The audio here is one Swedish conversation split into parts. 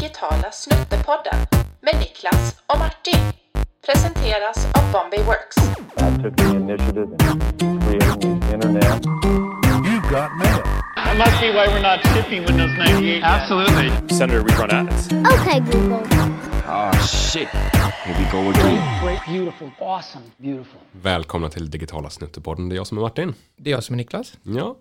digitala Snuttepodden med Niklas och Martin. Presenteras av Bombay Works. I took the initiative in creating the internet. You got mail. That must be why we're not shipping Windows 98. Absolutely. Senator rerun ads. Okay, Google. Oh shit. Here we go again. Great, beautiful, awesome, beautiful. Välkomna till Digitala Snuttepodden. Det är jag som är Martin. Det är jag som är Niklas. Ja.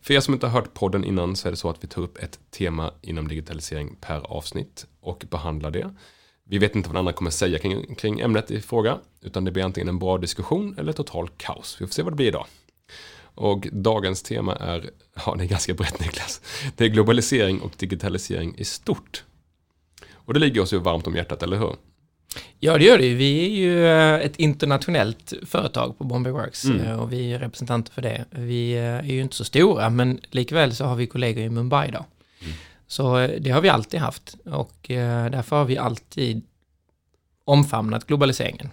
För er som inte har hört podden innan så är det så att vi tar upp ett tema inom digitalisering per avsnitt och behandlar det. Vi vet inte vad andra kommer säga kring, kring ämnet i fråga, utan det blir antingen en bra diskussion eller total kaos. Vi får se vad det blir idag. Och dagens tema är, ja det är ganska brett Niklas, det är globalisering och digitalisering i stort. Och det ligger oss ju varmt om hjärtat, eller hur? Ja, det gör det ju. Vi är ju eh, ett internationellt företag på Bombay Works Mm. eh, och vi är representanter för det. Vi eh, är ju inte så stora, men likväl så har vi kollegor i Mumbai då. Så eh, det har vi alltid haft och därför har vi alltid omfamnat globaliseringen.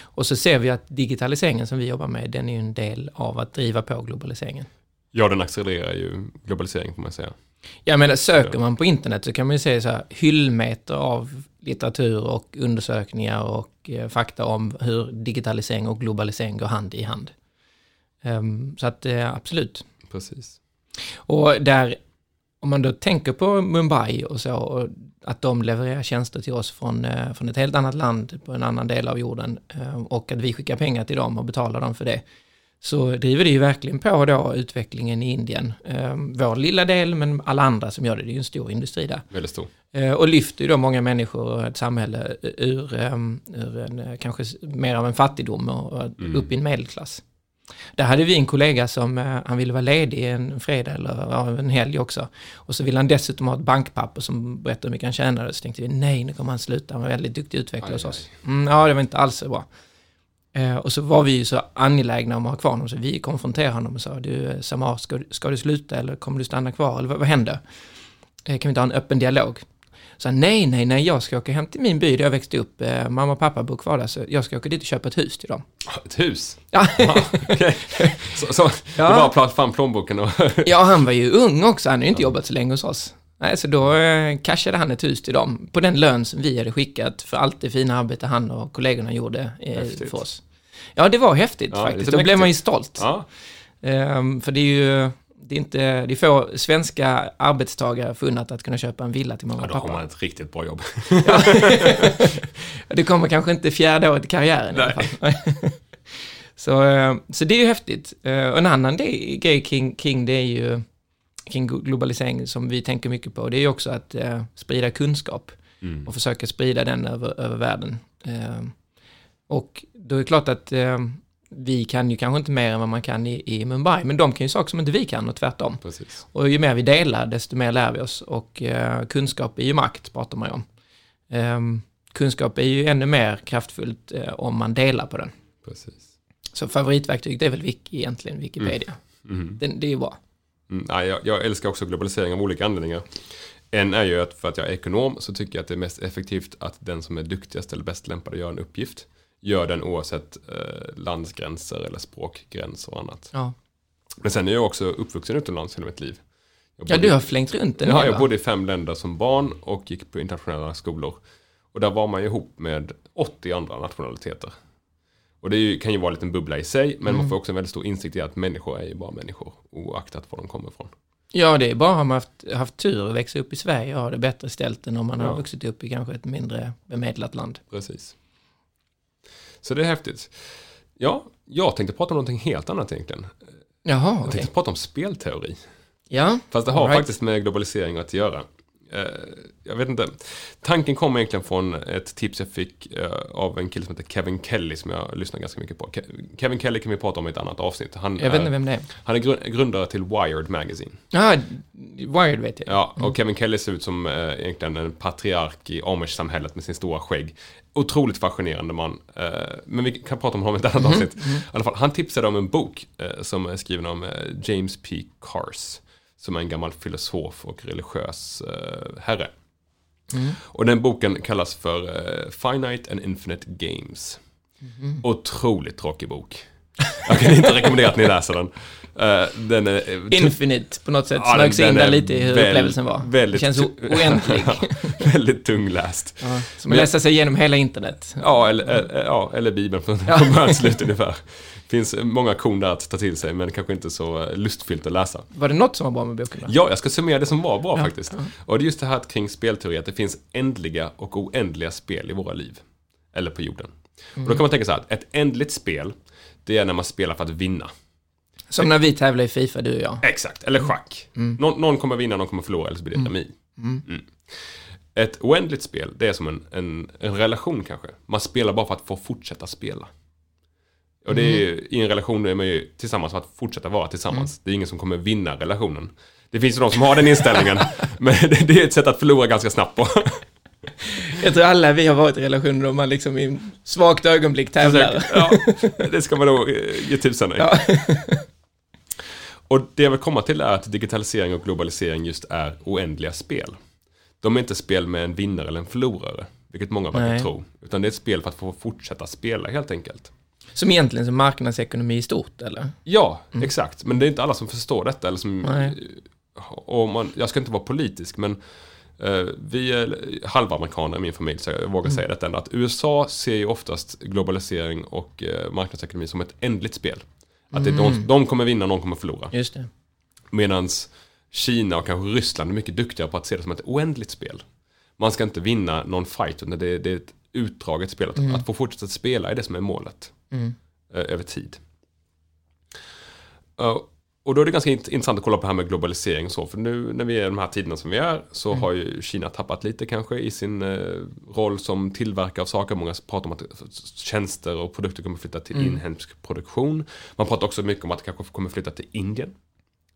Och så ser vi att digitaliseringen som vi jobbar med, den är ju en del av att driva på globaliseringen. Ja, den accelererar ju globalisering får man säga. Jag menar, söker man på internet så kan man ju se så här hyllmeter av litteratur och undersökningar och eh, fakta om hur digitalisering och globalisering går hand i hand. Ehm, så att eh, absolut. Precis. Och där, om man då tänker på Mumbai och så, och att de levererar tjänster till oss från, eh, från ett helt annat land på en annan del av jorden eh, och att vi skickar pengar till dem och betalar dem för det. Så driver det ju verkligen på då utvecklingen i Indien. Eh, vår lilla del, men alla andra som gör det, det är ju en stor industri där. Väldigt stor. Eh, och lyfter ju då många människor och ett samhälle ur, ehm, ur en, eh, kanske mer av en fattigdom och, och upp i en medelklass. Där hade vi en kollega som, eh, han ville vara ledig en fredag eller en helg också. Och så ville han dessutom ha ett bankpapper som berättade hur mycket han tjänade. Så tänkte vi, nej, nu kommer han sluta. Han var väldigt duktig utvecklare hos oss. Mm, ja, det var inte alls så bra. Eh, och så var vi ju så angelägna om att ha kvar honom, så vi konfronterade honom och sa, du Samar, ska, du- ska du sluta eller kommer du stanna kvar? Eller vad, vad händer? Eh, kan vi inte ha en öppen dialog? Så han, nej, nej, nej, jag ska åka hem till min by där jag växte upp. Eh, mamma och pappa bor kvar där, så jag ska åka dit och köpa ett hus till dem. Ett hus? Ja, Ja, okej. Så, så Ja. det bara fram plånboken och... ja han var ju ung också, han har ju inte jobbat så länge hos oss. Nej, så då eh, cashade han ett hus till dem på den lön som vi hade skickat för allt det fina arbete han och kollegorna gjorde eh, för oss. Ja, det var häftigt Ja, faktiskt. Då blev man ju mäktigt. stolt. Ja, Ehm, för det är ju, det är inte, det är få svenska arbetstagare förunnat att kunna köpa en villa till mamma ja, och då har pappa. man ett riktigt bra jobb. Det kommer kanske inte fjärde året i karriären i alla fall. så, eh, så det är ju häftigt. Eh, Och en annan grej kring, kring det är ju kring glo- globalisering som vi tänker mycket på, det är ju också att eh, sprida kunskap Mm. och försöka sprida den över, över världen. Eh, och då är det klart att eh, vi kan ju kanske inte mer än vad man kan i, i Mumbai, men de kan ju saker som inte vi kan och tvärtom. Precis. Och ju mer vi delar, desto mer lär vi oss. Och eh, kunskap är ju makt, pratar man ju om. Ehm, kunskap är ju ännu mer kraftfullt eh, om man delar på den. Precis. Så favoritverktyg, det är väl Wiki egentligen, Wikipedia. Mm. Den, det är ju bra. Mm, nej, jag, jag älskar också globalisering av olika anledningar. En är ju att för att jag är ekonom så tycker jag att det är mest effektivt att den som är duktigast eller bäst lämpad att göra en uppgift gör den oavsett eh, landsgränser eller språkgränser och annat. Ja, Men sen är jag också uppvuxen utomlands hela mitt liv. Jag ja bodde- du har flängt runt en Ja, jag bodde i fem länder som barn och gick på internationella skolor. Och där var man ju ihop med 80 andra nationaliteter. Och det ju, kan ju vara en liten bubbla i sig, men man får också en väldigt stor insikt i att människor är ju bara människor, oaktat var de kommer ifrån. Ja, det är bara har man haft, haft tur att växa upp i Sverige och ha det bättre ställt än om man Ja. har vuxit upp i kanske ett mindre bemedlat land. Precis. Så det är häftigt. Ja, jag tänkte prata om någonting helt annat egentligen. Jaha, Jag tänkte prata om spelteori. Ja, Fast det har right. faktiskt med globalisering att göra. Eh, Jag vet inte. Tanken kom egentligen från ett tips jag fick eh, av en kille som heter Kevin Kelly som jag lyssnar ganska mycket på. Ke- Kevin Kelly kan vi prata om i ett annat avsnitt. Han, jag vet inte vem det är. han är grund- grundare till Wired Magazine. Ja, Wired vet jag. Ja, och Kevin Kelly ser ut som eh, egentligen en patriark i Amish-samhället med sin stora skägg. Otroligt fascinerande man. Men vi kan prata om honom i ett annat avsnitt. I alla fall, han tipsade om en bok som är skriven om James P. Cars. Som är en gammal filosof och religiös eh, herre. Och den boken kallas för eh, Finite and Infinite Games. Otroligt tråkig bok. Jag kan inte rekommendera att ni läser den. Eh, den är... eh, Infinite på något sätt Ja, smögs den- in där är lite i hur väl- upplevelsen var. väldigt- det känns oändlig. väldigt tungläst. ja, som att läsa sig igenom hela internet. Ja, eller, eller, ja, eller Bibeln från Ja. början slut ungefär. finns många kon där att ta till sig, men kanske inte så eh, lustfyllt att läsa. Var det något som var bra med boken? Då? Ja, jag ska summera det som var bra Ja, faktiskt. ja. Och det är just det här kring spelteori, att det finns ändliga och oändliga spel i våra liv. Eller på jorden. Och då kan man tänka så här, ett ändligt spel, det är när man spelar för att vinna. Som när vi tävlar i Fifa, du och jag. Exakt, eller schack. Någon, någon kommer vinna, någon kommer förlora, eller så blir det remi. Mm. Ett oändligt spel, det är som en, en, en relation kanske. Man spelar bara för att få fortsätta spela. Och det är ju, i en relation är man ju tillsammans för att fortsätta vara tillsammans. Det är ingen som kommer vinna relationen. Det finns ju de som har den inställningen, men det, det är ett sätt att förlora ganska snabbt på. Jag tror alla vi har varit i relationer då man liksom i svagt ögonblick tävlar. ja, det ska man nog eh, ge tusan i. Ja. Och det jag vill komma till är att digitalisering och globalisering just är oändliga spel. De är inte spel med en vinnare eller en förlorare, vilket många verkar Nej. tro. Utan det är ett spel för att få fortsätta spela helt enkelt. Som egentligen som marknadsekonomi i stort, eller? Ja, exakt. Men det är inte alla som förstår detta. Eller som, Nej. och man, jag ska inte vara politisk, men eh, vi är halvamerikaner i min familj, så jag vågar säga detta ändå. Att USA ser ju oftast globalisering och eh, marknadsekonomi som ett ändligt spel. Att är de, de kommer vinna, någon kommer förlora. Just det. Medan Kina och kanske Ryssland är mycket duktigare på att se det som ett oändligt spel. Man ska inte vinna någon fight, utan det, det är ett utdraget spel. Att, att få fortsätta spela är det som är målet. Mm. eh, över tid. Och då är det ganska int- intressant att kolla på det här med globalisering och så. För nu när vi är i de här tiderna som vi är så har ju Kina tappat lite kanske i sin eh, roll som tillverkare av saker. Många pratar om att tjänster och produkter kommer flytta till inhemsk produktion. Man pratar också mycket om att det kanske kommer flytta till Indien.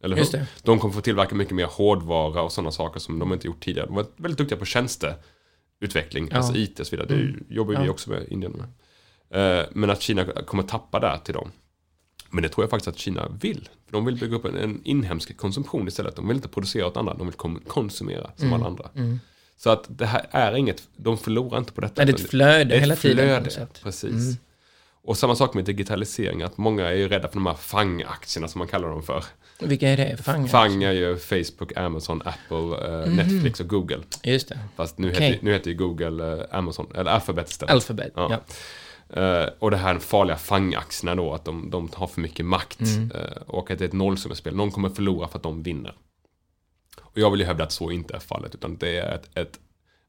Eller? Just det. De kommer få tillverka mycket mer hårdvara och sådana saker som de inte gjort tidigare. De var väldigt duktiga på tjänsteutveckling, Ja. alltså IT och så vidare. Det ju- jobbar ju vi Ja. också med Indien med. Eh, Men att Kina kommer tappa där till dem. Men det tror jag faktiskt att Kina vill. För de vill bygga upp en, en inhemsk konsumtion istället. De vill inte producera åt andra, de vill konsumera som Mm. alla andra. Så att det här är inget, de förlorar inte på detta. Nej, det är ett flöde det är ett hela tiden, flöde, sätt. Precis. Mm. Och samma sak med digitalisering, att många är ju rädda för de här FANG-aktierna som man kallar dem för. Vilka är det? Fang? FANG är ju Facebook, Amazon, Apple, eh, Netflix och Google. Just det. Fast nu, heter, nu heter ju Google eh, Amazon, eller Alphabet istället. Alphabet. Ja. Ja. Eh, och det här farliga fangaktierna då, att de, de har för mycket makt. Mm. eh, och att det är ett nollsummespel. Någon kommer förlora för att de vinner. Och jag vill ju hävda att så inte är fallet, utan det är ett, ett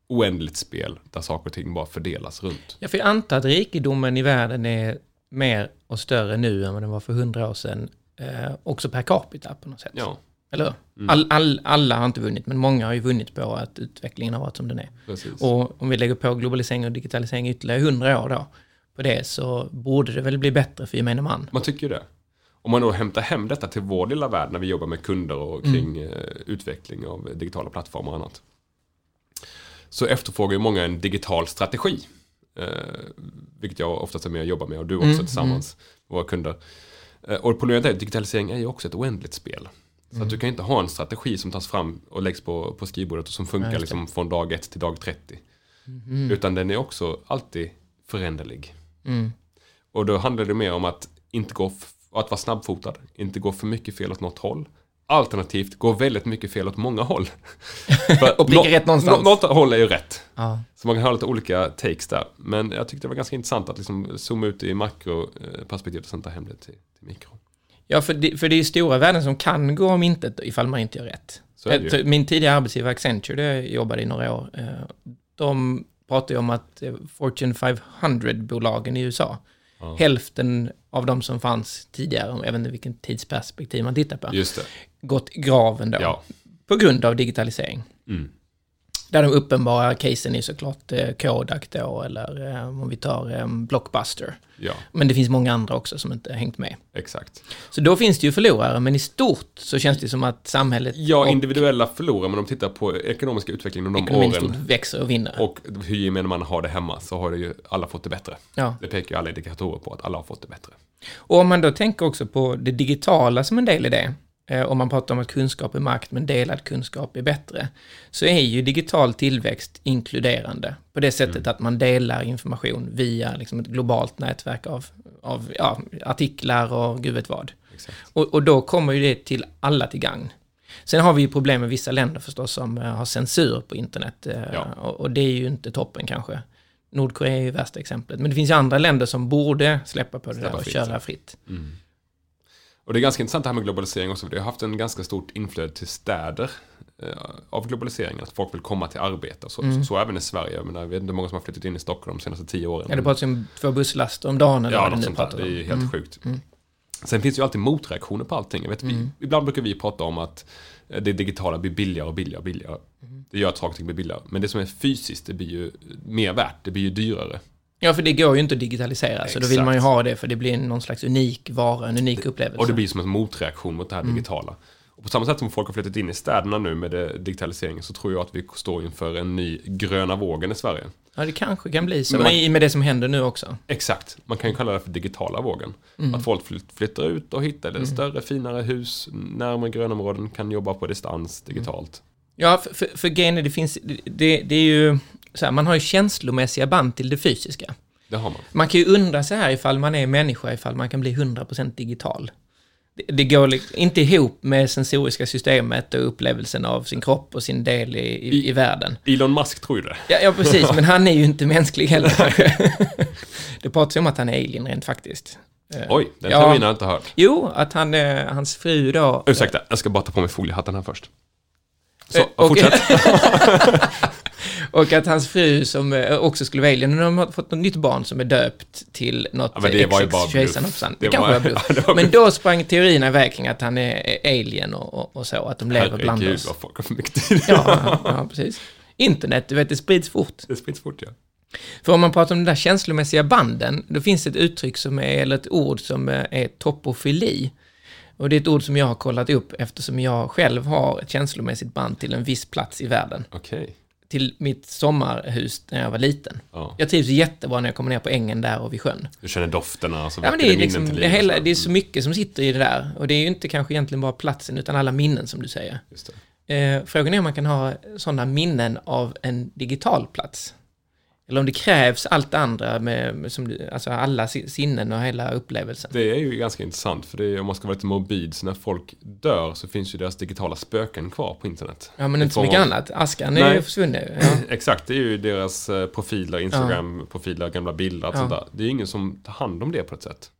oändligt spel där saker och ting bara fördelas runt. Ja, för jag antar att rikedomen i världen är mer och större nu än vad den var för hundra år sedan. Eh, också per capita på något sätt. Ja, Eller hur? All, all, alla har inte vunnit, men många har ju vunnit på att utvecklingen har varit som den är. precis. Och om vi lägger på globalisering och digitalisering ytterligare hundra år då, på det så borde det väl bli bättre för gemene man. Man tycker ju det. Om man då hämtar hem detta till vår lilla värld när vi jobbar med kunder och kring eh, utveckling av digitala plattformar och annat. Så efterfrågar ju många en digital strategi. Eh, vilket jag oftast är med och jobbar med och du också Mm, tillsammans med våra kunder. Eh, och problemet är att digitalisering är ju också ett oändligt spel. Så Mm. att du kan inte ha en strategi som tas fram och läggs på, på skrivbordet och som funkar Ja, liksom från dag ett till dag 30. Mhm. Utan den är också alltid föränderlig. Mm. Och då handlar det mer om att inte gå, att vara snabbfotad, inte gå för mycket fel åt något håll. Alternativt gå väldigt mycket fel åt många håll. Och pricka nå- rätt någonstans. nå- Något håll är ju rätt. Ja. Så man kan ha lite olika takes där. Men jag tyckte det var ganska intressant att liksom zooma ut i makroperspektiv och sen ta hem det till, till mikro. Ja, för det, för det är ju stora värden som kan gå om intet ifall man inte gör rätt. Min tidigare arbetsgivare Accenture, där jag jobbade i några år, eh, de pratar ju om att Fortune 500-bolagen i USA, Ja. hälften av de som fanns tidigare, jag vet inte vilken tidsperspektiv man tittar på, gått i graven då, Ja. på grund av digitalisering. Mm. Där de uppenbara casen är såklart eh, Kodak då, eller eh, om vi tar eh, Blockbuster. Ja, Men det finns många andra också som inte hängt med. exakt. Så då finns det ju förlorare, men i stort så känns det som att samhället Ja, individuella förlorar, men om de tittar på ekonomiska utvecklingen under de ekonomin åren växer och vinner. och hur gemene man har det hemma så har det ju alla fått det bättre. ja. Det pekar ju alla indikatorer på att alla har fått det bättre. och om man då tänker också på det digitala som en del i det, eh, om man pratar om att kunskap är makt men delad kunskap är bättre, så är ju digital tillväxt inkluderande på det sättet Mm. att man delar information via liksom ett globalt nätverk av, av ja, artiklar och gud vet vad. Och, och då kommer ju det till alla till gagn. Sen har vi ju problem med vissa länder förstås som eh, har censur på internet. eh, Ja. Och, och det är ju inte toppen kanske. Nordkorea är ju värsta exemplet. Men det finns ju andra länder som borde släppa på det Släppa där och fritt, köra fritt. Och det är ganska intressant det här med globalisering också, för det har haft en ganska stort inflöde till städer eh, av globaliseringen. Att folk vill komma till arbete och så, så, så även i Sverige. Jag, menar, jag vet inte hur många som har flyttat in i Stockholm de senaste tio åren. Ja, det pratas om två busslaster om dagen eller Ja, något sånt där. Det är ju helt sjukt. Sen finns det ju alltid motreaktioner på allting. Jag vet, vi, ibland brukar vi prata om att eh, det digitala blir billigare och billigare och billigare. Det gör att saker och ting blir billigare. Men det som är fysiskt, det blir ju mer värt. Det blir ju dyrare. Ja, för det går ju inte att digitalisera, så då vill Exakt. man ju ha det för det blir någon slags unik vara, en unik upplevelse. Och det blir som en motreaktion mot det här digitala. Och på samma sätt som folk har flyttat in i städerna nu med digitaliseringen så tror jag att vi står inför en ny gröna vågen i Sverige. Ja, det kanske kan bli så, man- med det som händer nu också. Exakt, man kan ju kalla det för digitala vågen. Att folk flyt- flyttar ut och hittar det större, finare hus, närmare grönområden, kan jobba på distans digitalt. Ja, för, för, för grejen är, det finns, det, det är ju, så här, man har ju känslomässiga band till det fysiska. Det har man. Man kan ju undra sig här ifall man är människa, ifall man kan bli 100% digital. Det, det går inte ihop med sensoriska systemet och upplevelsen av sin kropp och sin del i, i, i världen. Elon Musk tror ju det. Ja, ja, precis, men han är ju inte mänsklig heller. Det pratas ju om att han är alien rent faktiskt. Oj, den Ja. teorin har jag inte hört. Jo, att han, eh, hans fru då... Ursäkta, jag ska bara ta på mig foliehatten här först. Så, Eh, och- fortsätt. Och att hans fru som eh, också skulle vara alien, nu har de fått något nytt barn som är döpt till något Ja, men det var ju bara kejsaren hoppsan. Det Det kanske var- var bluff. ja, det var Men då sprang teorierna iväg kring att han är alien och, och, och så, att de lever bland Herregud oss. vad folk har för mycket tid. Ja, ja, precis. Internet, du vet, det sprids fort. Det sprids fort ja. För om man pratar om de där känslomässiga banden, då finns det ett uttryck som är, eller ett ord som eh, är topofili. Och det är ett ord som jag har kollat upp eftersom jag själv har ett känslomässigt band till en viss plats i världen. Okej. Till mitt sommarhus när jag var liten. Ja. Jag trivs jättebra när jag kommer ner på ängen där och vid sjön. Du känner dofterna och så Ja, men det, är liksom, till det, hela, så. det är så mycket som sitter i det där. Och det är ju inte kanske egentligen bara platsen, utan alla minnen som du säger. Eh, frågan är om man kan ha sådana minnen av en digital plats. Eller om det krävs allt andra med, som, alltså alla si- sinnen och hela upplevelsen. Det är ju ganska intressant, för är, om man ska vara lite morbid, så när folk dör så finns ju deras digitala spöken kvar på internet. Ja, men inte så mycket av- annat. Askan är Nej. ju försvunnen. Ja. Exakt, det är ju deras eh, profiler, Instagram-profiler, gamla bilder, allt Ja. sånt där. Det är ju ingen som tar hand om det på ett sätt.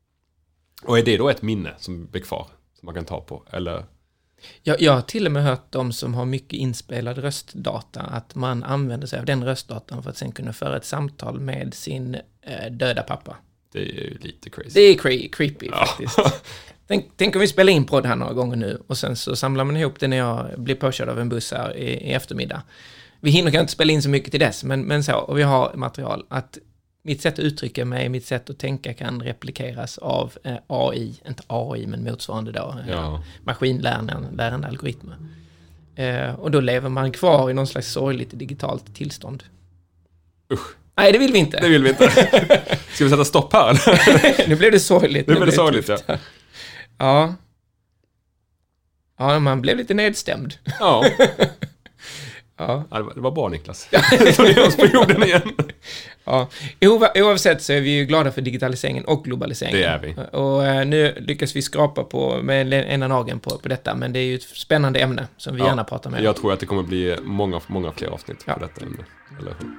Och är det då ett minne som blir kvar, som man kan ta på? Eller? Jag, jag har till och med hört de som har mycket inspelad röstdata, att man använder sig av den röstdatan för att sen kunna föra ett samtal med sin eh, döda pappa. Det är ju lite crazy. Det är cre- creepy faktiskt. Tänk, tänk om vi spelar in podd här några gånger nu och sen så samlar man ihop det när jag blir påkörd av en buss här i, i eftermiddag. Vi hinner kanske inte spela in så mycket till dess, men, men så, och vi har material. Att mitt sätt att uttrycka mig, mitt sätt att tänka kan replikeras av eh, AI, inte AI, men motsvarande då, eh, Ja. maskinlärande lärande algoritmer. Eh, och då lever man kvar i någon slags sorgligt digitalt tillstånd. Usch, Nej, det vill vi inte. det vill vi inte. Ska vi sätta stopp här nu blev det sorgligt. Nu det blev sorgligt tufft. ja. Ja. Ja, man blev lite nedstämd. Ja, Ja. Ja, det var- bra Niklas. Så det är oss på jorden igen. ja. Oavsett så är vi ju glada för digitaliseringen och globaliseringen. Det är vi. Och eh, nu lyckas vi skrapa på med ena nageln på, på detta, men det är ju ett spännande ämne som vi Ja. gärna pratar med. Jag tror att det kommer bli många, många fler avsnitt Ja. på detta ämne. Eller hur?